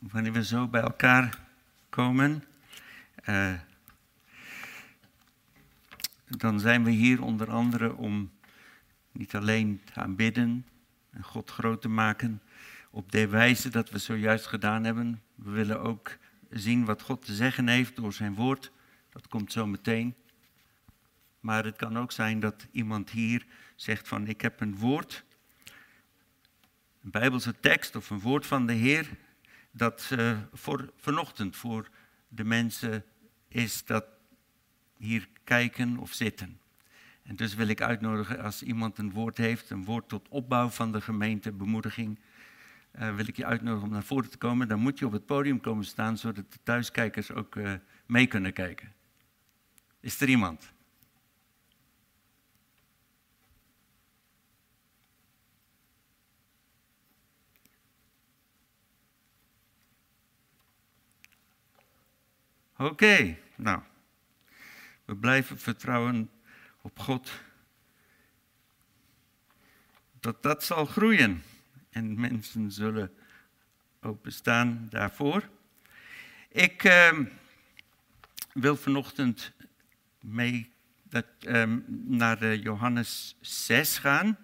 wanneer we zo bij elkaar komen, uh, dan zijn we hier onder andere om niet alleen te aanbidden en God groot te maken op de wijze dat we zojuist gedaan hebben. We willen ook zien wat God te zeggen heeft door zijn woord. Dat komt zo meteen. Maar het kan ook zijn dat iemand hier zegt van ik heb een woord, een Bijbelse tekst of een woord van de Heer, dat uh, voor vanochtend voor de mensen is dat hier kijken of zitten. En dus wil ik uitnodigen als iemand een woord heeft, een woord tot opbouw van de gemeente, bemoediging, uh, wil ik je uitnodigen om naar voren te komen. Dan moet je op het podium komen staan, zodat de thuiskijkers ook uh, mee kunnen kijken. Is er iemand? Oké, nou. We blijven vertrouwen op God. Dat dat zal groeien. En mensen zullen openstaan daarvoor. Ik uh, wil vanochtend mee dat, uh, naar Johannes 6 gaan.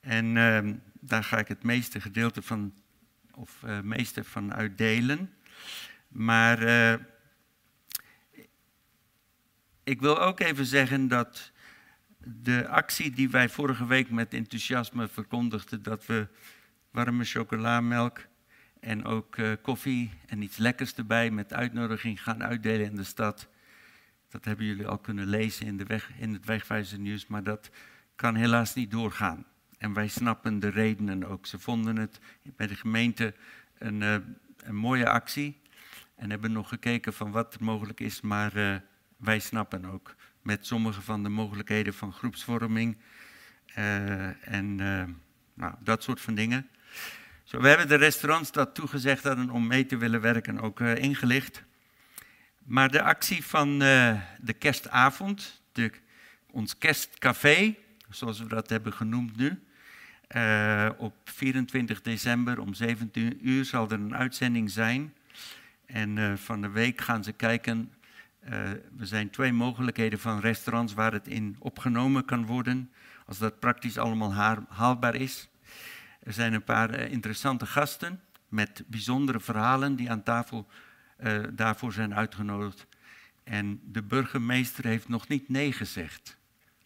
En uh, daar ga ik het meeste gedeelte van, of uh, meeste van uitdelen. Maar uh, ik wil ook even zeggen dat de actie die wij vorige week met enthousiasme verkondigden, dat we warme chocolamelk en ook uh, koffie en iets lekkers erbij met uitnodiging gaan uitdelen in de stad. Dat hebben jullie al kunnen lezen in, de weg, in het wegwijzernieuws, maar dat kan helaas niet doorgaan. En wij snappen de redenen ook. Ze vonden het bij de gemeente een, uh, een mooie actie en hebben nog gekeken van wat er mogelijk is, maar uh, wij snappen ook met sommige van de mogelijkheden van groepsvorming uh, en uh, nou, dat soort van dingen. Zo, we hebben de restaurants dat toegezegd hadden om mee te willen werken ook uh, ingelicht. Maar de actie van de kerstavond, de, ons kerstcafé, zoals we dat hebben genoemd nu, op 24 december om 17 uur zal er een uitzending zijn. En van de week gaan ze kijken er zijn twee mogelijkheden van restaurants waar het in opgenomen kan worden, als dat praktisch allemaal haalbaar is. Er zijn een paar uh, interessante gasten met bijzondere verhalen die aan tafel uh, daarvoor zijn uitgenodigd. En de burgemeester heeft nog niet nee gezegd.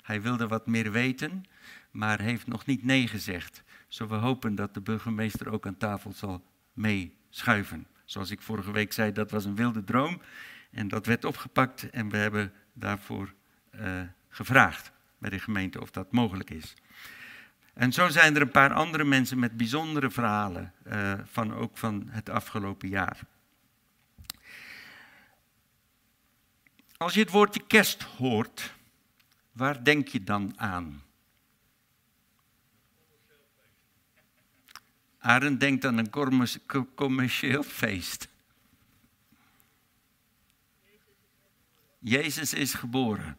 Hij wilde wat meer weten, maar heeft nog niet nee gezegd. Zo we hopen dat de burgemeester ook aan tafel zal meeschuiven. Zoals ik vorige week zei, dat was een wilde droom. En dat werd opgepakt en we hebben daarvoor uh, gevraagd bij de gemeente of dat mogelijk is. En zo zijn er een paar andere mensen met bijzondere verhalen, uh, van, ook van het afgelopen jaar. Als je het woordje kerst hoort, waar denk je dan aan? Arend denkt aan een commercieel feest. Jezus is geboren.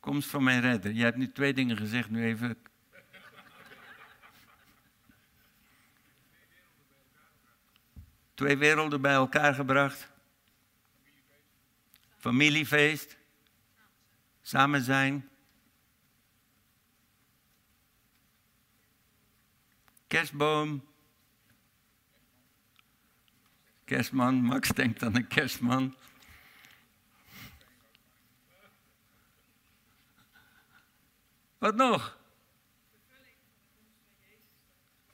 Komst van mijn redder. Je hebt nu twee dingen gezegd, nu even. Twee werelden bij elkaar gebracht. Familiefeest. Samen zijn. Kerstboom. Kerstman, Max denkt aan een kerstman. Wat nog?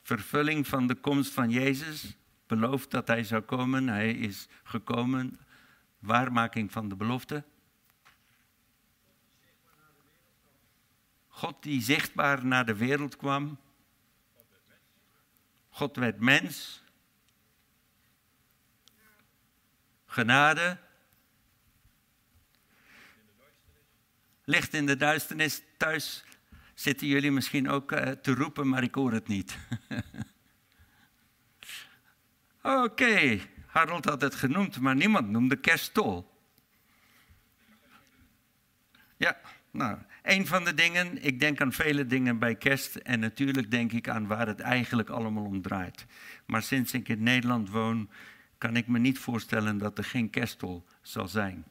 Vervulling van de komst van Jezus. Beloofd dat hij zou komen. Hij is gekomen. Waarmaking van de belofte. God die zichtbaar naar de wereld kwam. God werd mens. Genade. Licht in de duisternis. Thuis zitten jullie misschien ook uh, te roepen, maar ik hoor het niet. Oké. Harold had het genoemd, maar niemand noemde kerststol. Ja, nou, een van de dingen, ik denk aan vele dingen bij kerst en natuurlijk denk ik aan waar het eigenlijk allemaal om draait. Maar sinds ik in Nederland woon, kan ik me niet voorstellen dat er geen kerstol zal zijn.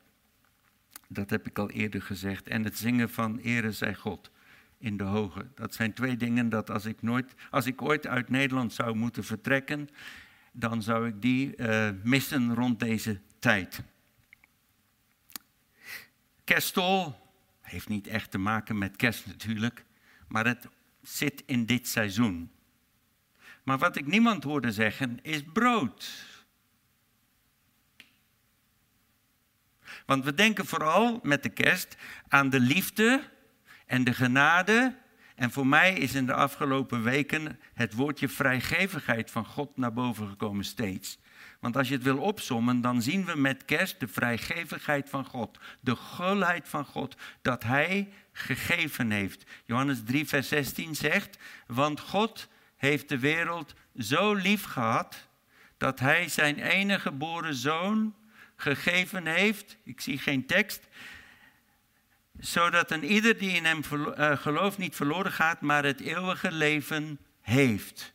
Dat heb ik al eerder gezegd. En het zingen van Ere zij God in de hoge. Dat zijn twee dingen dat als ik, nooit, als ik ooit uit Nederland zou moeten vertrekken, dan zou ik die uh, missen rond deze tijd. Kerstol heeft niet echt te maken met kerst natuurlijk, maar het zit in dit seizoen. Maar wat ik niemand hoorde zeggen is brood. Want we denken vooral met de kerst aan de liefde en de genade. En voor mij is in de afgelopen weken het woordje vrijgevigheid van God naar boven gekomen steeds. Want als je het wil opsommen, dan zien we met kerst de vrijgevigheid van God. De gulheid van God dat Hij gegeven heeft. Johannes 3, vers 16 zegt, want God heeft de wereld zo lief gehad dat Hij zijn enige geboren zoon gegeven heeft. Ik zie geen tekst. Zodat een ieder die in Hem eh, gelooft niet verloren gaat, maar het eeuwige leven heeft.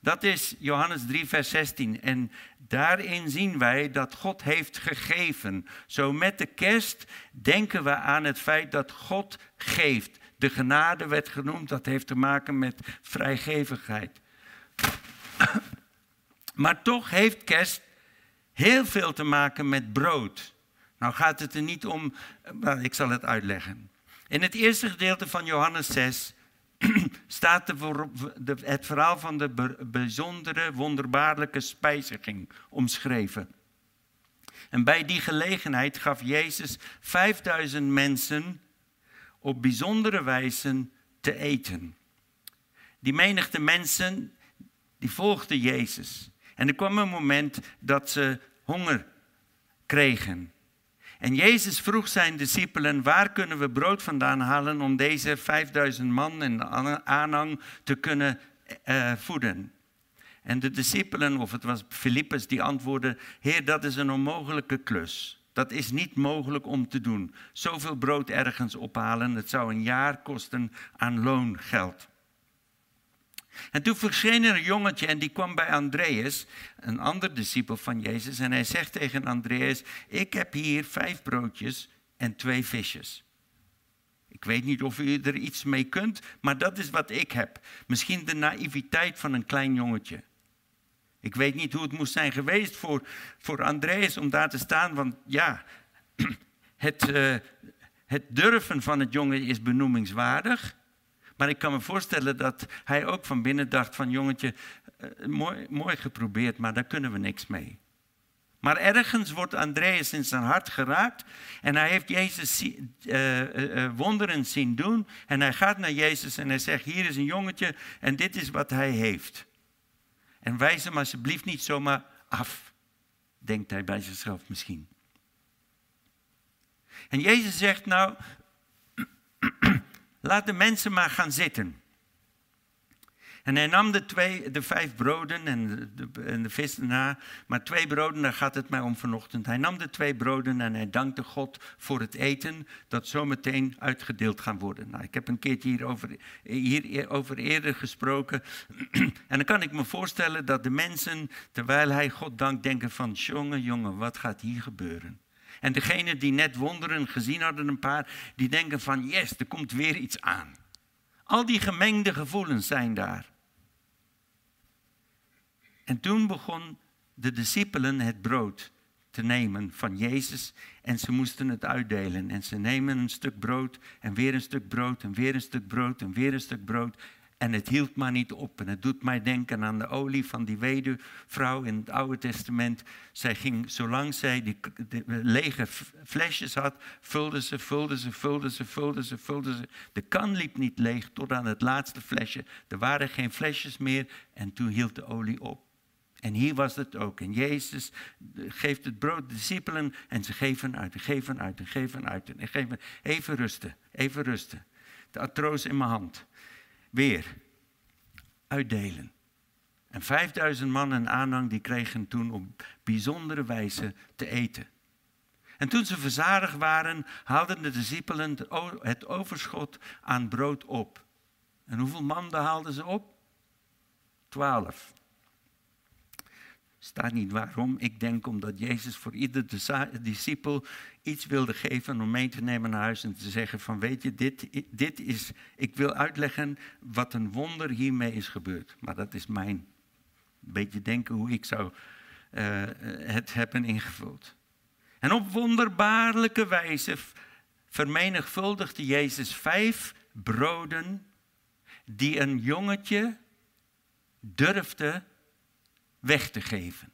Dat is Johannes 3, vers 16. En daarin zien wij dat God heeft gegeven. Zo met de kerst denken we aan het feit dat God geeft. De genade werd genoemd, dat heeft te maken met vrijgevigheid. Maar toch heeft kerst heel veel te maken met brood. Nou gaat het er niet om, ik zal het uitleggen. In het eerste gedeelte van Johannes 6 staat het verhaal van de bijzondere, wonderbaarlijke spijziging omschreven. En bij die gelegenheid gaf Jezus 5000 mensen op bijzondere wijze te eten. Die menigte mensen, die volgden Jezus. En er kwam een moment dat ze honger kregen. En Jezus vroeg zijn discipelen, waar kunnen we brood vandaan halen om deze 5000 man en aanhang te kunnen uh, voeden? En de discipelen, of het was Filippus, die antwoordde, Heer, dat is een onmogelijke klus. Dat is niet mogelijk om te doen. Zoveel brood ergens ophalen, het zou een jaar kosten aan loongeld. En toen verscheen er een jongetje en die kwam bij Andreas, een ander discipel van Jezus. En hij zegt tegen Andreas, ik heb hier vijf broodjes en twee visjes. Ik weet niet of u er iets mee kunt, maar dat is wat ik heb. Misschien de naïviteit van een klein jongetje. Ik weet niet hoe het moest zijn geweest voor, voor Andreas om daar te staan, want ja, het, uh, het durven van het jongen is benoemingswaardig. Maar ik kan me voorstellen dat hij ook van binnen dacht van jongetje, uh, mooi, mooi geprobeerd, maar daar kunnen we niks mee. Maar ergens wordt Andreas in zijn hart geraakt en hij heeft Jezus uh, wonderen zien doen. En hij gaat naar Jezus en hij zegt, hier is een jongetje en dit is wat hij heeft. En wijs hem alsjeblieft niet zomaar af, denkt hij bij zichzelf misschien. En Jezus zegt nou, Laat de mensen maar gaan zitten. En hij nam de, twee, de vijf broden en de, en de vis maar twee broden, daar gaat het mij om vanochtend. Hij nam de twee broden en hij dankte God voor het eten dat zometeen uitgedeeld gaan worden. Nou, ik heb een keertje hierover, hierover eerder gesproken. en dan kan ik me voorstellen dat de mensen, terwijl hij God dankt, denken van, jongen, jongen, wat gaat hier gebeuren? En degenen die net wonderen gezien hadden, een paar, die denken van yes, er komt weer iets aan. Al die gemengde gevoelens zijn daar. En toen begon de discipelen het brood te nemen van Jezus en ze moesten het uitdelen. En ze nemen een stuk brood en weer een stuk brood en weer een stuk brood en weer een stuk brood. En het hield maar niet op. En het doet mij denken aan de olie van die weduwvrouw in het Oude Testament. Zij ging, zolang zij die, lege flesjes had, vulde ze, vulde ze, vulde ze, vulde ze, vulde ze. De kan liep niet leeg tot aan het laatste flesje. Er waren geen flesjes meer en toen hield de olie op. En hier was het ook. En Jezus geeft het brood de discipelen en ze geven uit en geven uit en geven uit en geven. Even rusten, even rusten. De atroos in mijn hand weer uitdelen. En 5000 man en aanhang die kregen toen op bijzondere wijze te eten. En toen ze verzadigd waren, haalden de discipelen het overschot aan brood op. En hoeveel manden haalden ze op? Twaalf. Staat niet waarom. Ik denk omdat Jezus voor ieder discipel iets wilde geven om mee te nemen naar huis en te zeggen van weet je, dit, dit is, ik wil uitleggen wat een wonder hiermee is gebeurd. Maar dat is mijn beetje denken hoe ik zou uh, het hebben ingevuld. En op wonderbaarlijke wijze vermenigvuldigde Jezus vijf broden die een jongetje durfde weg te geven.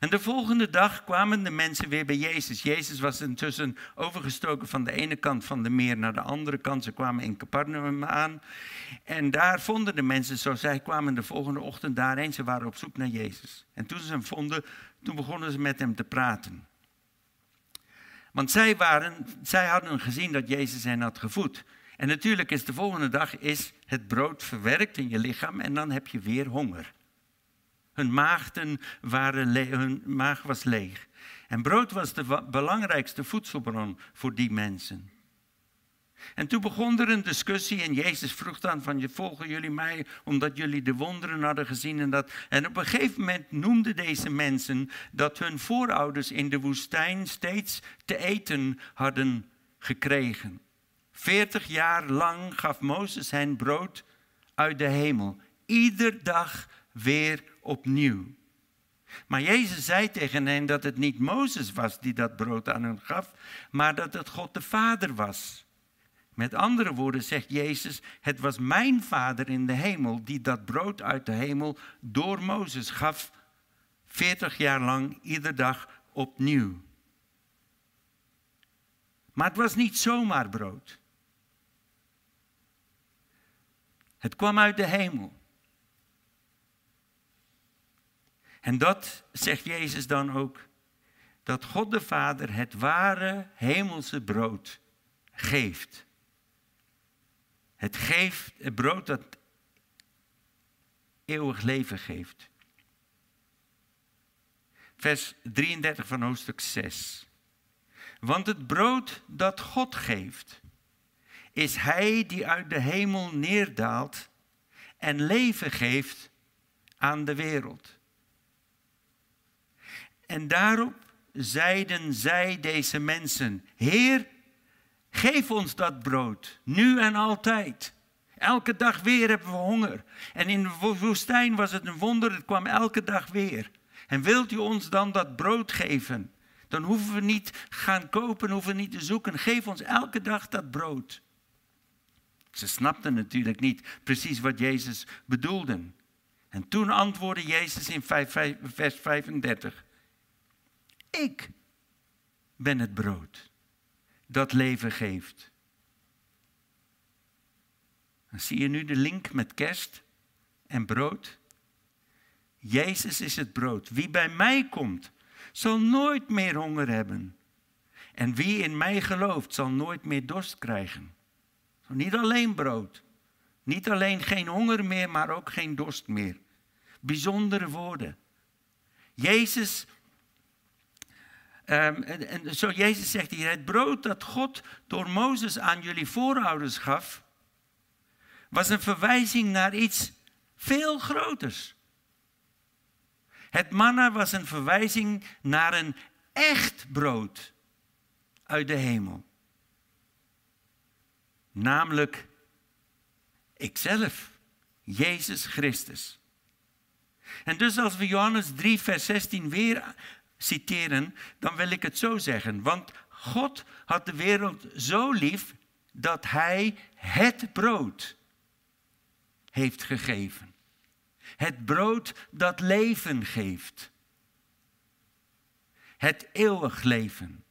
En de volgende dag kwamen de mensen weer bij Jezus. Jezus was intussen overgestoken van de ene kant van de meer naar de andere kant. Ze kwamen in Capernaum aan. En daar vonden de mensen, zo zij kwamen de volgende ochtend daarheen. Ze waren op zoek naar Jezus. En toen ze hem vonden, toen begonnen ze met hem te praten. Want zij, waren, zij hadden gezien dat Jezus hen had gevoed. En natuurlijk is de volgende dag is het brood verwerkt in je lichaam en dan heb je weer honger. Hun, maagden waren hun maag was leeg. En brood was de belangrijkste voedselbron voor die mensen. En toen begon er een discussie en Jezus vroeg dan van, volgen jullie mij omdat jullie de wonderen hadden gezien en dat. En op een gegeven moment noemden deze mensen dat hun voorouders in de woestijn steeds te eten hadden gekregen. Veertig jaar lang gaf Mozes hen brood uit de hemel. Ieder dag weer opnieuw. Maar Jezus zei tegen hen dat het niet Mozes was die dat brood aan hen gaf, maar dat het God de Vader was. Met andere woorden zegt Jezus, het was mijn Vader in de hemel die dat brood uit de hemel door Mozes gaf, 40 jaar lang, iedere dag opnieuw. Maar het was niet zomaar brood. Het kwam uit de hemel. En dat zegt Jezus dan ook, dat God de Vader het ware hemelse brood geeft. Het geeft het brood dat eeuwig leven geeft. Vers 33 van hoofdstuk 6. Want het brood dat God geeft, is Hij die uit de hemel neerdaalt en leven geeft aan de wereld. En daarop zeiden zij deze mensen: Heer, geef ons dat brood, nu en altijd. Elke dag weer hebben we honger. En in de woestijn was het een wonder, het kwam elke dag weer. En wilt u ons dan dat brood geven? Dan hoeven we niet gaan kopen, hoeven we niet te zoeken. Geef ons elke dag dat brood. Ze snapten natuurlijk niet precies wat Jezus bedoelde. En toen antwoordde Jezus in vers 35. Ik ben het brood dat leven geeft. Zie je nu de link met kerst en brood. Jezus is het brood. Wie bij mij komt, zal nooit meer honger hebben. En wie in mij gelooft, zal nooit meer dorst krijgen. Niet alleen brood. Niet alleen geen honger meer, maar ook geen dorst meer. Bijzondere woorden. Jezus en, en, zo Jezus zegt hier, het brood dat God door Mozes aan jullie voorouders gaf, was een verwijzing naar iets veel groters. Het manna was een verwijzing naar een echt brood uit de hemel. Namelijk ikzelf, Jezus Christus. En dus als we Johannes 3, vers 16 weer citeren, dan wil ik het zo zeggen. Want God had de wereld zo lief dat Hij het brood heeft gegeven. Het brood dat leven geeft. Het eeuwig leven.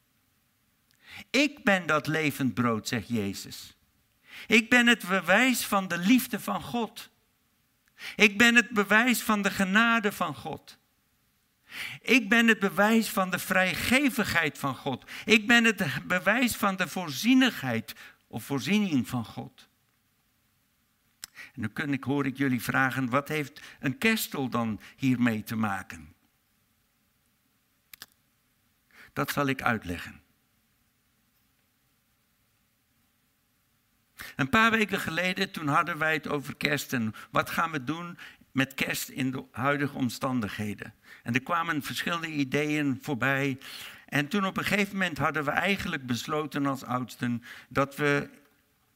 Ik ben dat levend brood, zegt Jezus. Ik ben het bewijs van de liefde van God. Ik ben het bewijs van de genade van God. Ik ben het bewijs van de vrijgevigheid van God. Ik ben het bewijs van de voorzienigheid of voorziening van God. En kun ik, hoor ik jullie vragen, wat heeft een kerstel dan hiermee te maken? Dat zal ik uitleggen. Een paar weken geleden, toen hadden wij het over kerst en wat gaan we doen met kerst in de huidige omstandigheden. En er kwamen verschillende ideeën voorbij. En toen op een gegeven moment hadden we eigenlijk besloten als oudsten dat we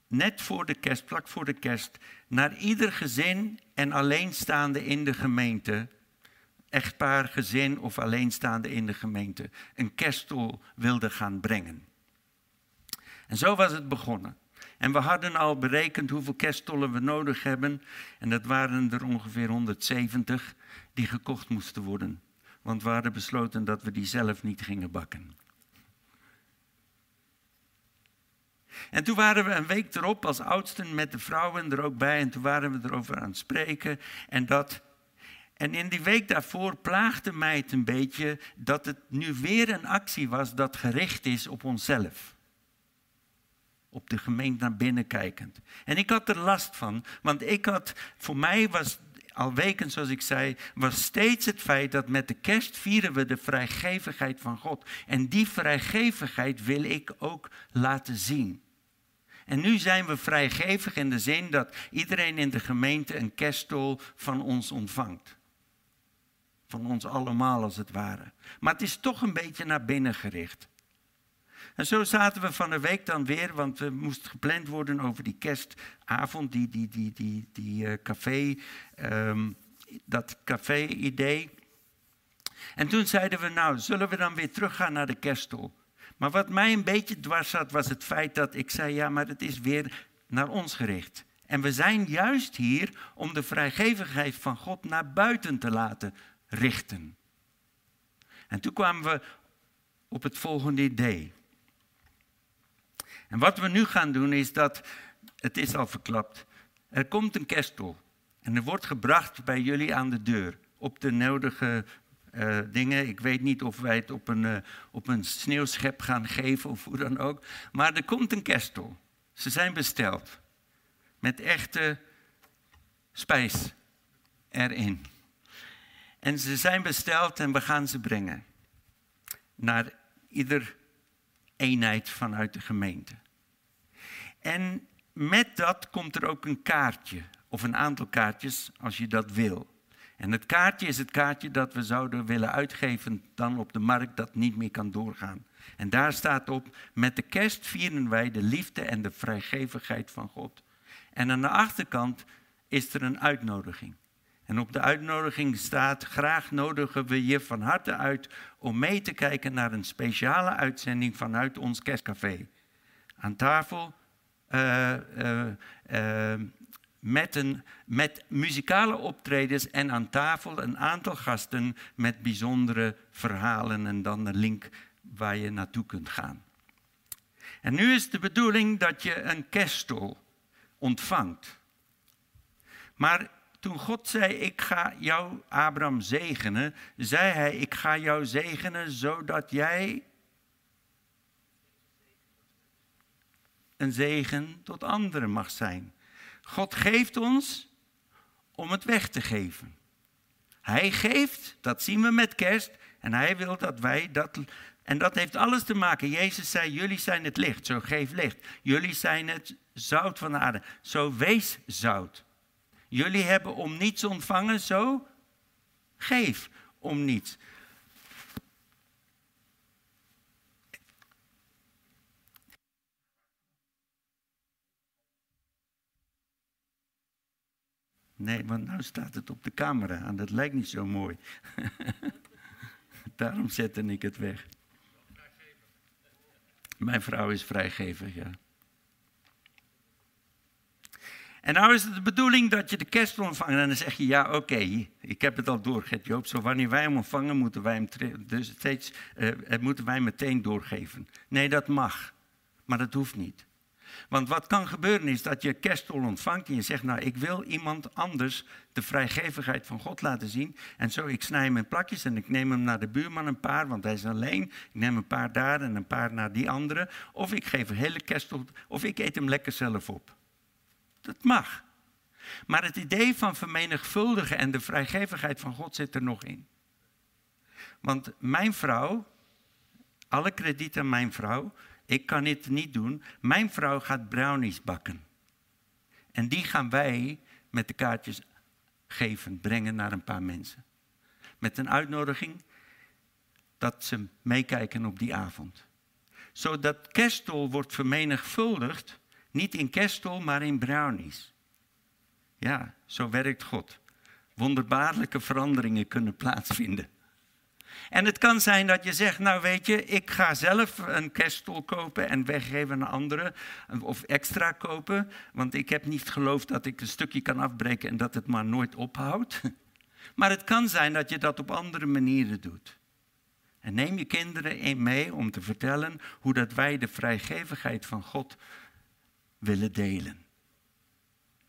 net voor de kerst, vlak voor de kerst, naar ieder gezin en alleenstaande in de gemeente, echtpaar, gezin of alleenstaande in de gemeente, een kerststol wilden gaan brengen. En zo was het begonnen. En we hadden al berekend hoeveel kerststollen we nodig hebben. En dat waren er ongeveer 170 die gekocht moesten worden. Want we hadden besloten dat we die zelf niet gingen bakken. En toen waren we een week erop als oudsten met de vrouwen er ook bij. En toen waren we erover aan het spreken. En, dat, en in die week daarvoor plaagde mij het een beetje dat het nu weer een actie was dat gericht is op onszelf. Op de gemeente naar binnen kijkend. En ik had er last van, want ik had, voor mij was al weken, zoals ik zei, was steeds het feit dat met de kerst vieren we de vrijgevigheid van God. En die vrijgevigheid wil ik ook laten zien. En nu zijn we vrijgevig in de zin dat iedereen in de gemeente een kerststol van ons ontvangt. Van ons allemaal als het ware. Maar het is toch een beetje naar binnen gericht. En zo zaten we van de week dan weer, want we moesten gepland worden over die kerstavond, die, die, die, die, die uh, café, um, dat café-idee. En toen zeiden we, nou, zullen we dan weer teruggaan naar de kerststol? Maar wat mij een beetje dwars zat, was het feit dat ik zei: ja, maar het is weer naar ons gericht. En we zijn juist hier om de vrijgevigheid van God naar buiten te laten richten. En toen kwamen we op het volgende idee. En wat we nu gaan doen is dat, het is al verklapt, er komt een kerstol. En er wordt gebracht bij jullie aan de deur op de nodige uh, dingen. Ik weet niet of wij het op een, uh, op een sneeuwschep gaan geven of hoe dan ook. Maar er komt een kerstel. Ze zijn besteld. Met echte spijs erin. En ze zijn besteld en we gaan ze brengen. Naar ieder eenheid vanuit de gemeente. En met dat komt er ook een kaartje. Of een aantal kaartjes als je dat wil. En het kaartje is het kaartje dat we zouden willen uitgeven dan op de markt dat niet meer kan doorgaan. En daar staat op, met de kerst vieren wij de liefde en de vrijgevigheid van God. En aan de achterkant is er een uitnodiging. En op de uitnodiging staat, graag nodigen we je van harte uit om mee te kijken naar een speciale uitzending vanuit ons kerstcafé. Aan tafel met, een, met muzikale optredens en aan tafel een aantal gasten met bijzondere verhalen en dan een link waar je naartoe kunt gaan. En nu is de bedoeling dat je een kerststol ontvangt. Maar toen God zei, ik ga jou, Abraham, zegenen, zei hij, ik ga jou zegenen zodat jij een zegen tot anderen mag zijn. God geeft ons om het weg te geven. Hij geeft, dat zien we met kerst, en hij wil dat wij dat. En dat heeft alles te maken. Jezus zei: Jullie zijn het licht, zo geef licht. Jullie zijn het zout van de aarde, zo wees zout. Jullie hebben om niets ontvangen, zo geef om niets. Nee, want nu staat het op de camera en dat lijkt niet zo mooi. Daarom zette ik het weg. Mijn vrouw is vrijgever, ja. En nou is het de bedoeling dat je de kerst ontvangt. En dan zeg je, ja, oké, ik heb het al doorgegeven, Joop. Zo wanneer wij hem ontvangen, moeten wij hem dus steeds, uh, moeten wij meteen doorgeven. Nee, dat mag. Maar dat hoeft niet. Want wat kan gebeuren is dat je kerstol ontvangt en je zegt, nou ik wil iemand anders de vrijgevigheid van God laten zien. En zo, ik snij hem in plakjes en ik neem hem naar de buurman een paar, want hij is alleen. Ik neem een paar daar en een paar naar die andere. Of ik geef een hele kerstol, of ik eet hem lekker zelf op. Dat mag. Maar het idee van vermenigvuldigen en de vrijgevigheid van God zit er nog in. Want mijn vrouw alle krediet aan mijn vrouw. Ik kan het niet doen. Mijn vrouw gaat brownies bakken. En die gaan wij met de kaartjes geven, brengen naar een paar mensen. Met een uitnodiging dat ze meekijken op die avond. Zodat kerstol wordt vermenigvuldigd, niet in kerstol, maar in brownies. Ja, zo werkt God. Wonderbaarlijke veranderingen kunnen plaatsvinden. En het kan zijn dat je zegt, nou weet je, ik ga zelf een kerststol kopen en weggeven aan anderen. Of extra kopen, want ik heb niet geloofd dat ik een stukje kan afbreken en dat het maar nooit ophoudt. Maar het kan zijn dat je dat op andere manieren doet. En neem je kinderen in mee om te vertellen hoe dat wij de vrijgevigheid van God willen delen.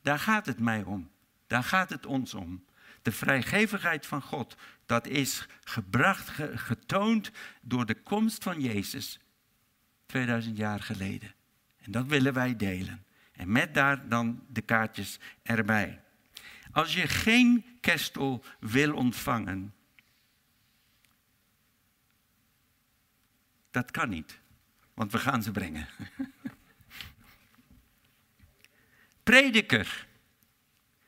Daar gaat het mij om. Daar gaat het ons om. De vrijgevigheid van God, dat is gebracht, getoond door de komst van Jezus 2000 jaar geleden. En dat willen wij delen. En met daar dan de kaartjes erbij. Als je geen kerstel wil ontvangen, dat kan niet, want we gaan ze brengen. Prediker.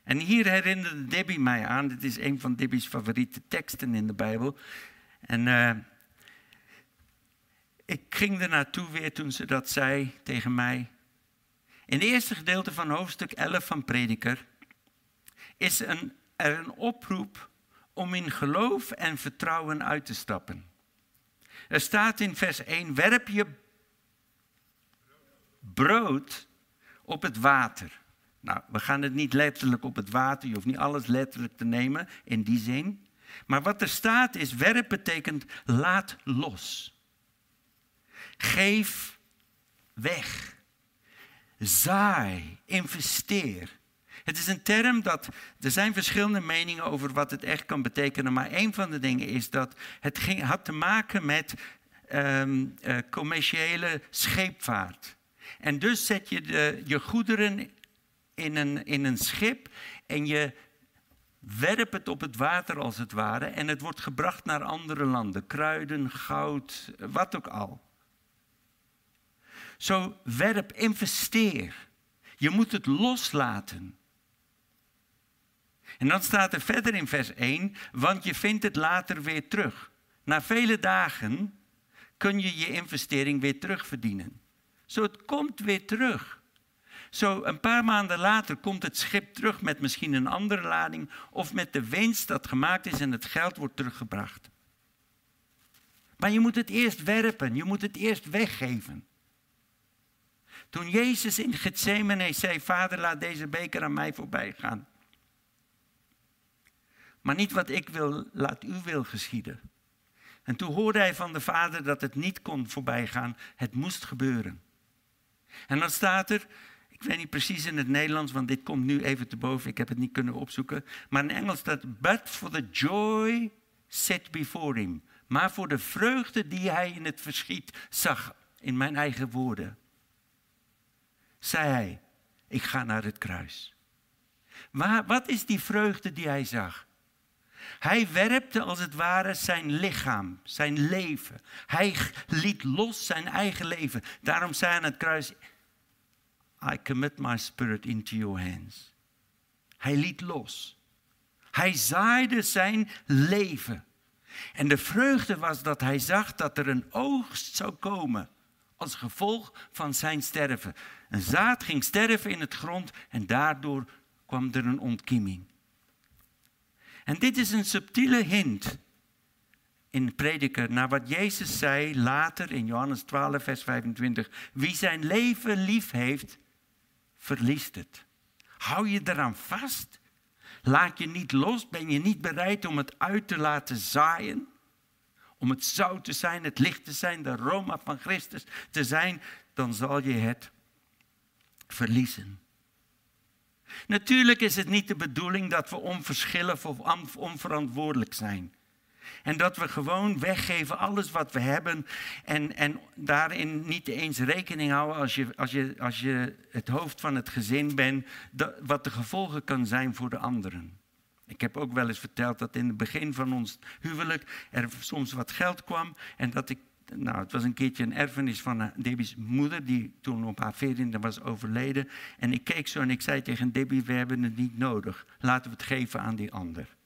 En hier herinnerde Debbie mij aan, dit is een van Debbie's favoriete teksten in de Bijbel. En uh, ik ging er naartoe weer toen ze dat zei tegen mij. In het eerste gedeelte van hoofdstuk 11 van Prediker is een, er een oproep om in geloof en vertrouwen uit te stappen. Er staat in vers 1, werp je brood op het water. Nou, we gaan het niet letterlijk op het water, je hoeft niet alles letterlijk te nemen in die zin. Maar wat er staat is, werp betekent laat los. Geef weg. Zaai, investeer. Het is een term dat, er zijn verschillende meningen over wat het echt kan betekenen, maar een van de dingen is dat het had te maken met um, uh, commerciële scheepvaart. En dus zet je de, je goederen in een, in een schip en je werpt het op het water als het ware en het wordt gebracht naar andere landen. Kruiden, goud, wat ook al. Zo werp, investeer. Je moet het loslaten. En dan staat er verder in vers 1, want je vindt het later weer terug. Na vele dagen kun je je investering weer terugverdienen. Zo, het komt weer terug. Zo, een paar maanden later komt het schip terug met misschien een andere lading of met de winst dat gemaakt is en het geld wordt teruggebracht. Maar je moet het eerst werpen, je moet het eerst weggeven. Toen Jezus in Gethsemane zei, Vader laat deze beker aan mij voorbij gaan. Maar niet wat ik wil, laat uw wil geschieden. En toen hoorde hij van de Vader dat het niet kon voorbij gaan, het moest gebeuren. En dan staat er, ik weet niet precies in het Nederlands, want dit komt nu even te boven, ik heb het niet kunnen opzoeken. Maar in Engels staat, but for the joy set before him. Maar voor de vreugde die hij in het verschiet zag, in mijn eigen woorden, zei hij, ik ga naar het kruis. Maar wat is die vreugde die hij zag? Hij werpte als het ware zijn lichaam, zijn leven. Hij liet los zijn eigen leven. Daarom zei hij aan het kruis, I commit my spirit into your hands. Hij liet los. Hij zaaide zijn leven. En de vreugde was dat hij zag dat er een oogst zou komen als gevolg van zijn sterven. Een zaad ging sterven in het grond en daardoor kwam er een ontkieming. En dit is een subtiele hint in prediker naar wat Jezus zei later in Johannes 12, vers 25. Wie zijn leven lief heeft, verliest het. Hou je eraan vast? Laat je niet los? Ben je niet bereid om het uit te laten zaaien? Om het zout te zijn, het licht te zijn, de aroma van Christus te zijn, dan zal je het verliezen. Natuurlijk is het niet de bedoeling dat we onverschillig of onverantwoordelijk zijn. En dat we gewoon weggeven alles wat we hebben en, en daarin niet eens rekening houden als je, als, je, als je het hoofd van het gezin bent, wat de gevolgen kan zijn voor de anderen. Ik heb ook wel eens verteld dat in het begin van ons huwelijk er soms wat geld kwam en dat ik nou, het was een keertje een erfenis van eh, Debbie's moeder, die toen op haar veertiende was overleden. En ik keek zo en ik zei tegen Debbie, we hebben het niet nodig. Laten we het geven aan die ander.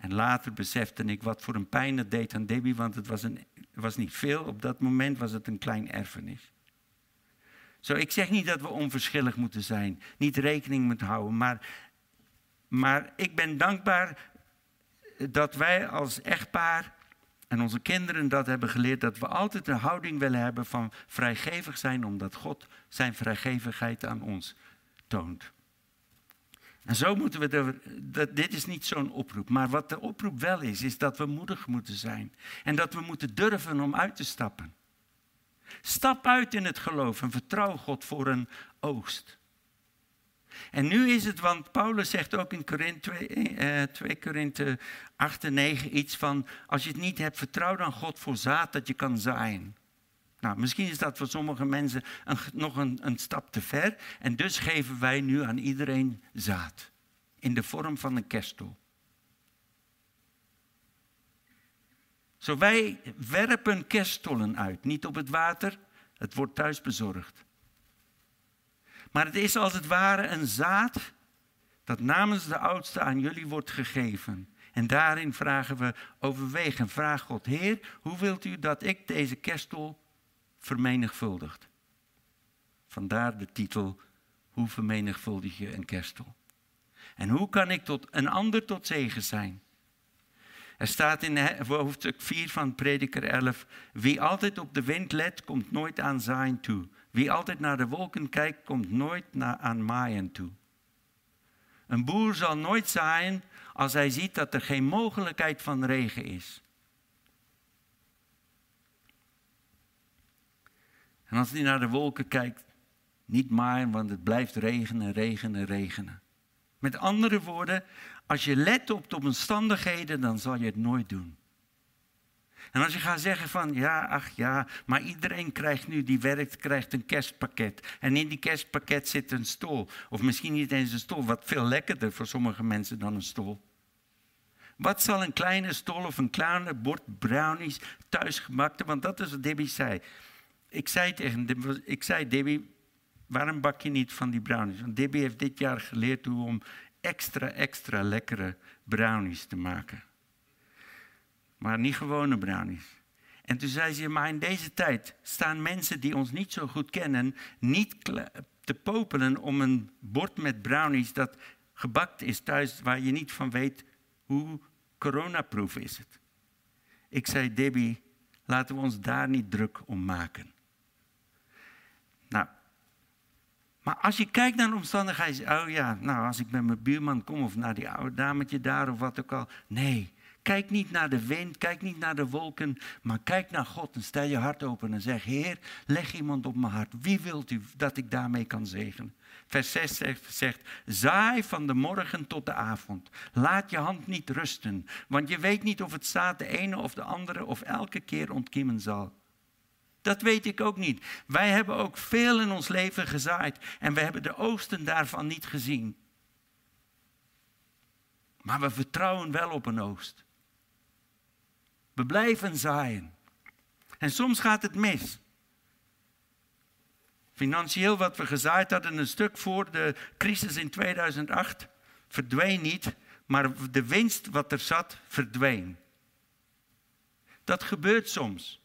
En later besefte ik wat voor een pijn het deed aan Debbie, want het was, een, was niet veel. Op dat moment was het een klein erfenis. Zo, ik zeg niet dat we onverschillig moeten zijn, niet rekening moeten houden, maar, maar ik ben dankbaar dat wij als echtpaar en onze kinderen dat hebben geleerd, dat we altijd een houding willen hebben van vrijgevig zijn, omdat God zijn vrijgevigheid aan ons toont. En zo moeten we, de, dit is niet zo'n oproep, maar wat de oproep wel is, is dat we moedig moeten zijn. En dat we moeten durven om uit te stappen. Stap uit in het geloof en vertrouw God voor een oogst. En nu is het, want Paulus zegt ook in Korinthe, 2, 2 Korinthe 8 en 9 iets van, als je het niet hebt, vertrouw dan God voor zaad dat je kan zaaien. Nou, misschien is dat voor sommige mensen nog een, een stap te ver. En dus geven wij nu aan iedereen zaad. In de vorm van een kerstel. Zo wij werpen kerstollen uit. Niet op het water, het wordt thuis bezorgd. Maar het is als het ware een zaad dat namens de oudste aan jullie wordt gegeven. En daarin vragen we overwegen. Vraag God, Heer, hoe wilt u dat ik deze kerstel vermenigvuldigt? Vandaar de titel, hoe vermenigvuldig je een kerstel? En hoe kan ik tot een ander tot zegen zijn? Er staat in hoofdstuk 4 van Prediker 11, wie altijd op de wind let, komt nooit aan zaaien toe. Wie altijd naar de wolken kijkt, komt nooit naar, aan maaien toe. Een boer zal nooit zaaien als hij ziet dat er geen mogelijkheid van regen is. En als hij naar de wolken kijkt, niet maaien, want het blijft regenen, regenen, regenen. Met andere woorden, als je let op de omstandigheden, dan zal je het nooit doen. En als je gaat zeggen van ja, ach ja, maar iedereen krijgt nu die werkt, krijgt een kerstpakket. En in die kerstpakket zit een stoel. Of misschien niet eens een stoel, wat veel lekkerder voor sommige mensen dan een stoel. Wat zal een kleine stol of een kleine bord brownies thuisgemakte, want dat is wat Debbie zei. Ik zei tegen ik zei, Debbie, waarom bak je niet van die brownies? Want Debbie heeft dit jaar geleerd hoe om extra, extra lekkere brownies te maken maar niet gewone brownies. En toen zei ze, maar in deze tijd staan mensen die ons niet zo goed kennen, niet te popelen om een bord met brownies dat gebakt is thuis, waar je niet van weet hoe coronaproof is het. Ik zei, Debbie, laten we ons daar niet druk om maken. Nou, maar als je kijkt naar de omstandigheden, oh ja, nou als ik met mijn buurman kom of naar die oude dametje daar of wat ook al. Nee, Kijk niet naar de wind, kijk niet naar de wolken, maar kijk naar God en stel je hart open en zeg, Heer, leg iemand op mijn hart. Wie wilt u dat ik daarmee kan zegenen? Vers 6 zegt, zaai van de morgen tot de avond. Laat je hand niet rusten, want je weet niet of het zaad de ene of de andere of elke keer ontkiemen zal. Dat weet ik ook niet. Wij hebben ook veel in ons leven gezaaid en we hebben de oosten daarvan niet gezien. Maar we vertrouwen wel op een oost. We blijven zaaien. En soms gaat het mis. Financieel wat we gezaaid hadden een stuk voor de crisis in 2008 verdween niet, maar de winst wat er zat verdween. Dat gebeurt soms.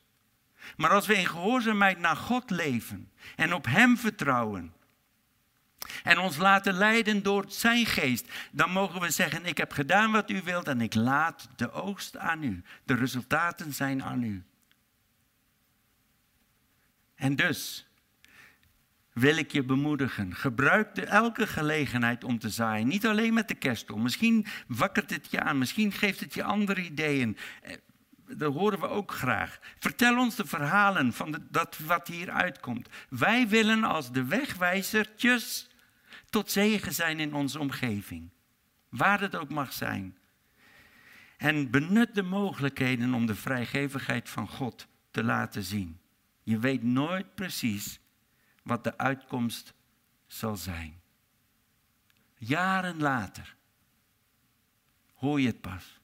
Maar als we in gehoorzaamheid naar God leven en op Hem vertrouwen, en ons laten leiden door zijn geest, dan mogen we zeggen, ik heb gedaan wat u wilt en ik laat de oogst aan u. De resultaten zijn aan u. En dus wil ik je bemoedigen. Gebruik de elke gelegenheid om te zaaien. Niet alleen met de kerstel. Misschien wakkert het je aan. Misschien geeft het je andere ideeën. Dat horen we ook graag. Vertel ons de verhalen van dat wat hier uitkomt. Wij willen als de wegwijzertjes tot zegen zijn in onze omgeving. Waar het ook mag zijn. En benut de mogelijkheden om de vrijgevigheid van God te laten zien. Je weet nooit precies wat de uitkomst zal zijn. Jaren later hoor je het pas.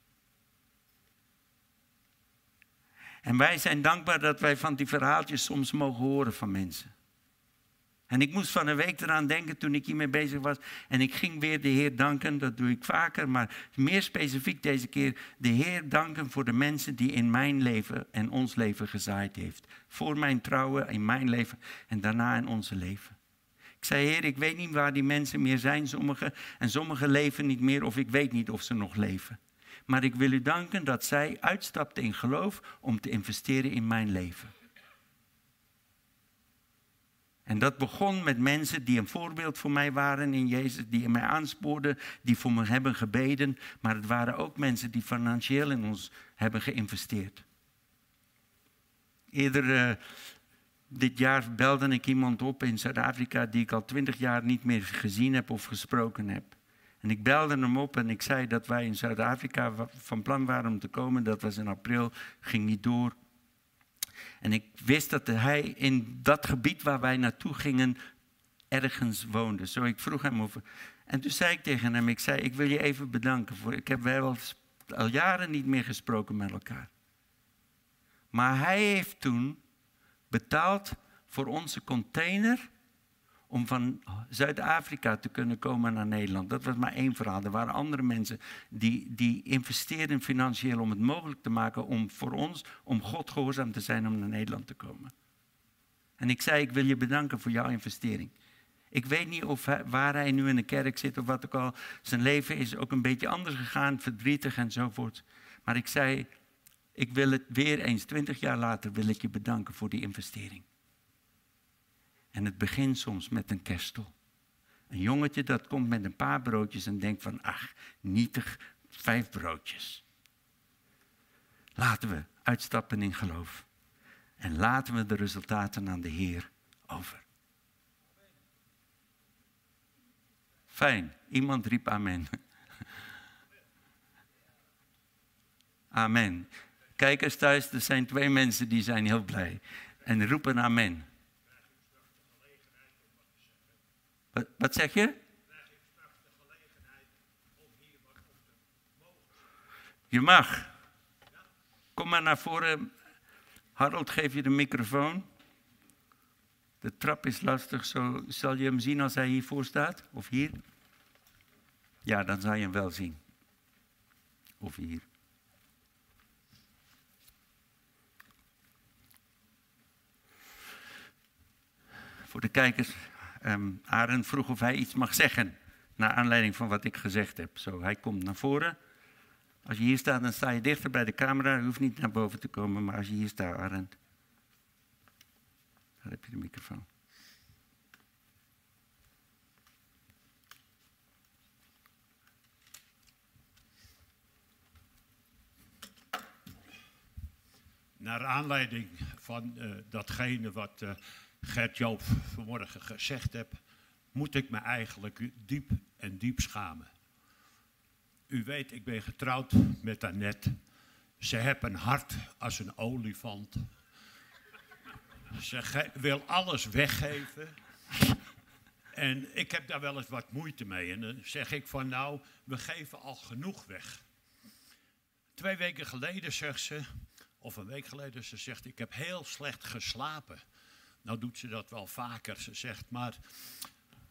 En wij zijn dankbaar dat wij van die verhaaltjes soms mogen horen van mensen. En ik moest van een week eraan denken toen ik hiermee bezig was. En ik ging weer de Heer danken, dat doe ik vaker, maar meer specifiek deze keer. De Heer danken voor de mensen die in mijn leven en ons leven gezaaid heeft. Voor mijn trouwen in mijn leven en daarna in onze leven. Ik zei, Heer, ik weet niet waar die mensen meer zijn, sommigen. En sommigen leven niet meer of ik weet niet of ze nog leven. Maar ik wil u danken dat zij uitstapte in geloof om te investeren in mijn leven. En dat begon met mensen die een voorbeeld voor mij waren in Jezus, die mij aanspoorden, die voor me hebben gebeden. Maar het waren ook mensen die financieel in ons hebben geïnvesteerd. Eerder uh, dit jaar belde ik iemand op in Zuid-Afrika die ik al twintig jaar niet meer gezien heb of gesproken heb. En ik belde hem op en ik zei dat wij in Zuid-Afrika van plan waren om te komen. Dat was in april, ging niet door. En ik wist dat hij in dat gebied waar wij naartoe gingen ergens woonde. Zo ik vroeg hem over. En toen zei ik tegen hem, ik zei, ik wil je even bedanken voor, ik heb wel al jaren niet meer gesproken met elkaar. Maar hij heeft toen betaald voor onze container om van Zuid-Afrika te kunnen komen naar Nederland. Dat was maar één verhaal. Er waren andere mensen die, die investeerden financieel om het mogelijk te maken om voor ons, om God gehoorzaam te zijn om naar Nederland te komen. En ik zei, ik wil je bedanken voor jouw investering. Ik weet niet of waar hij nu in de kerk zit of wat ook al. Zijn leven is ook een beetje anders gegaan, verdrietig enzovoort. Maar ik zei, ik wil het weer eens, twintig jaar later, wil ik je bedanken voor die investering. En het begint soms met een kerstel. Een jongetje dat komt met een paar broodjes en denkt van, ach, nietig, vijf broodjes. Laten we uitstappen in geloof. En laten we de resultaten aan de Heer over. Fijn, iemand riep amen. Amen. Kijkers thuis, er zijn twee mensen die zijn heel blij en roepen amen. Wat, wat zeg je? Je mag. Kom maar naar voren. Harold, geef je de microfoon. De trap is lastig, zo zal je hem zien als hij hiervoor staat? Of hier? Ja, dan zal je hem wel zien. Of hier. Voor de kijkers, um, Arend vroeg of hij iets mag zeggen. Naar aanleiding van wat ik gezegd heb. Zo, hij komt naar voren. Als je hier staat, dan sta je dichter bij de camera. Je hoeft niet naar boven te komen, maar als je hier staat, Arend. Daar heb je de microfoon. Naar aanleiding van uh, datgene wat uh, Gert-Joop vanmorgen gezegd heb, moet ik me eigenlijk diep en diep schamen. U weet, ik ben getrouwd met Annette. Ze heeft een hart als een olifant. Ze wil alles weggeven. En ik heb daar wel eens wat moeite mee. En dan zeg ik van nou, we geven al genoeg weg. Twee weken geleden zegt ze, of een week geleden, ze zegt ik heb heel slecht geslapen. Nou doet ze dat wel vaker. Ze zegt, maar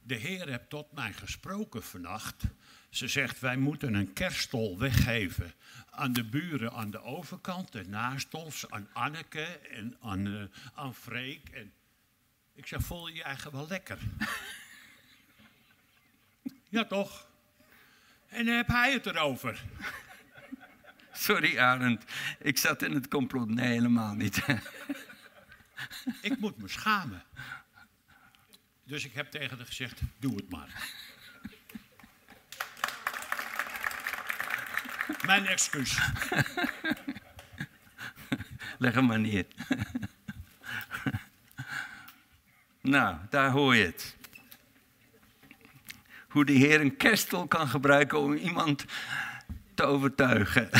de Heer heeft tot mij gesproken vannacht. Ze zegt, wij moeten een kerststol weggeven aan de buren aan de overkant en naast ons, aan Anneke en aan, uh, aan Freek. En ik zeg, voel je je eigen wel lekker? ja, toch? En dan heb hij het erover. Sorry, Arend. Ik zat in het complot. Nee, helemaal niet. ik moet me schamen. Dus ik heb tegen haar gezegd, doe het maar. Mijn excuus. Leg hem maar neer. nou, daar hoor je het. Hoe de Heer een kerstel kan gebruiken om iemand te overtuigen.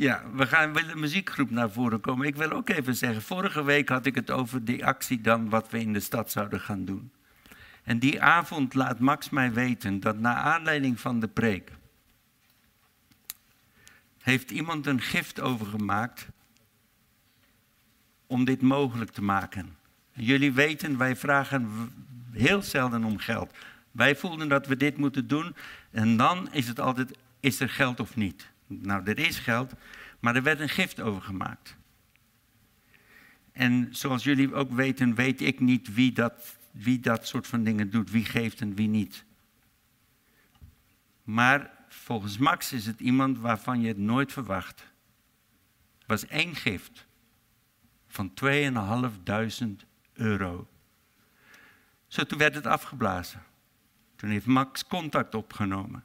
Ja, we gaan met de muziekgroep naar voren komen. Ik wil ook even zeggen, vorige week had ik het over die actie dan wat we in de stad zouden gaan doen. En die avond laat Max mij weten dat na aanleiding van de preek, heeft iemand een gift overgemaakt om dit mogelijk te maken. Jullie weten, wij vragen heel zelden om geld. Wij voelden dat we dit moeten doen en dan is het altijd, is er geld of niet? Nou, er is geld, maar er werd een gift overgemaakt. En zoals jullie ook weten, weet ik niet wie dat, wie dat soort van dingen doet, wie geeft en wie niet. Maar volgens Max is het iemand waarvan je het nooit verwacht. Het was één gift van 2.500 euro. Zo, toen werd het afgeblazen. Toen heeft Max contact opgenomen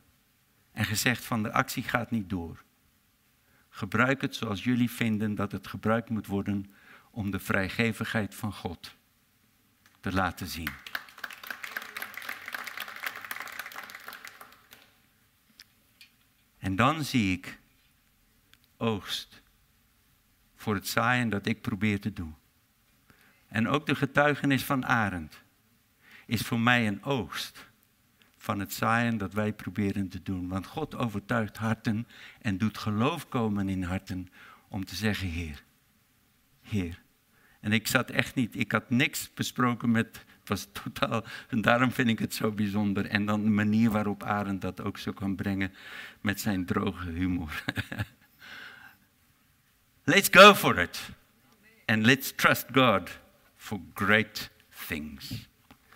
en gezegd van de actie gaat niet door. Gebruik het zoals jullie vinden dat het gebruikt moet worden om de vrijgevigheid van God te laten zien. En dan zie ik oogst voor het zaaien dat ik probeer te doen. En ook de getuigenis van Arend is voor mij een oogst van het zaaien dat wij proberen te doen. Want God overtuigt harten en doet geloof komen in harten om te zeggen, Heer, Heer. En ik zat echt niet, ik had niks besproken met, het was totaal, en daarom vind ik het zo bijzonder. En dan de manier waarop Arend dat ook zo kan brengen met zijn droge humor. let's go for it. And let's trust God for great things.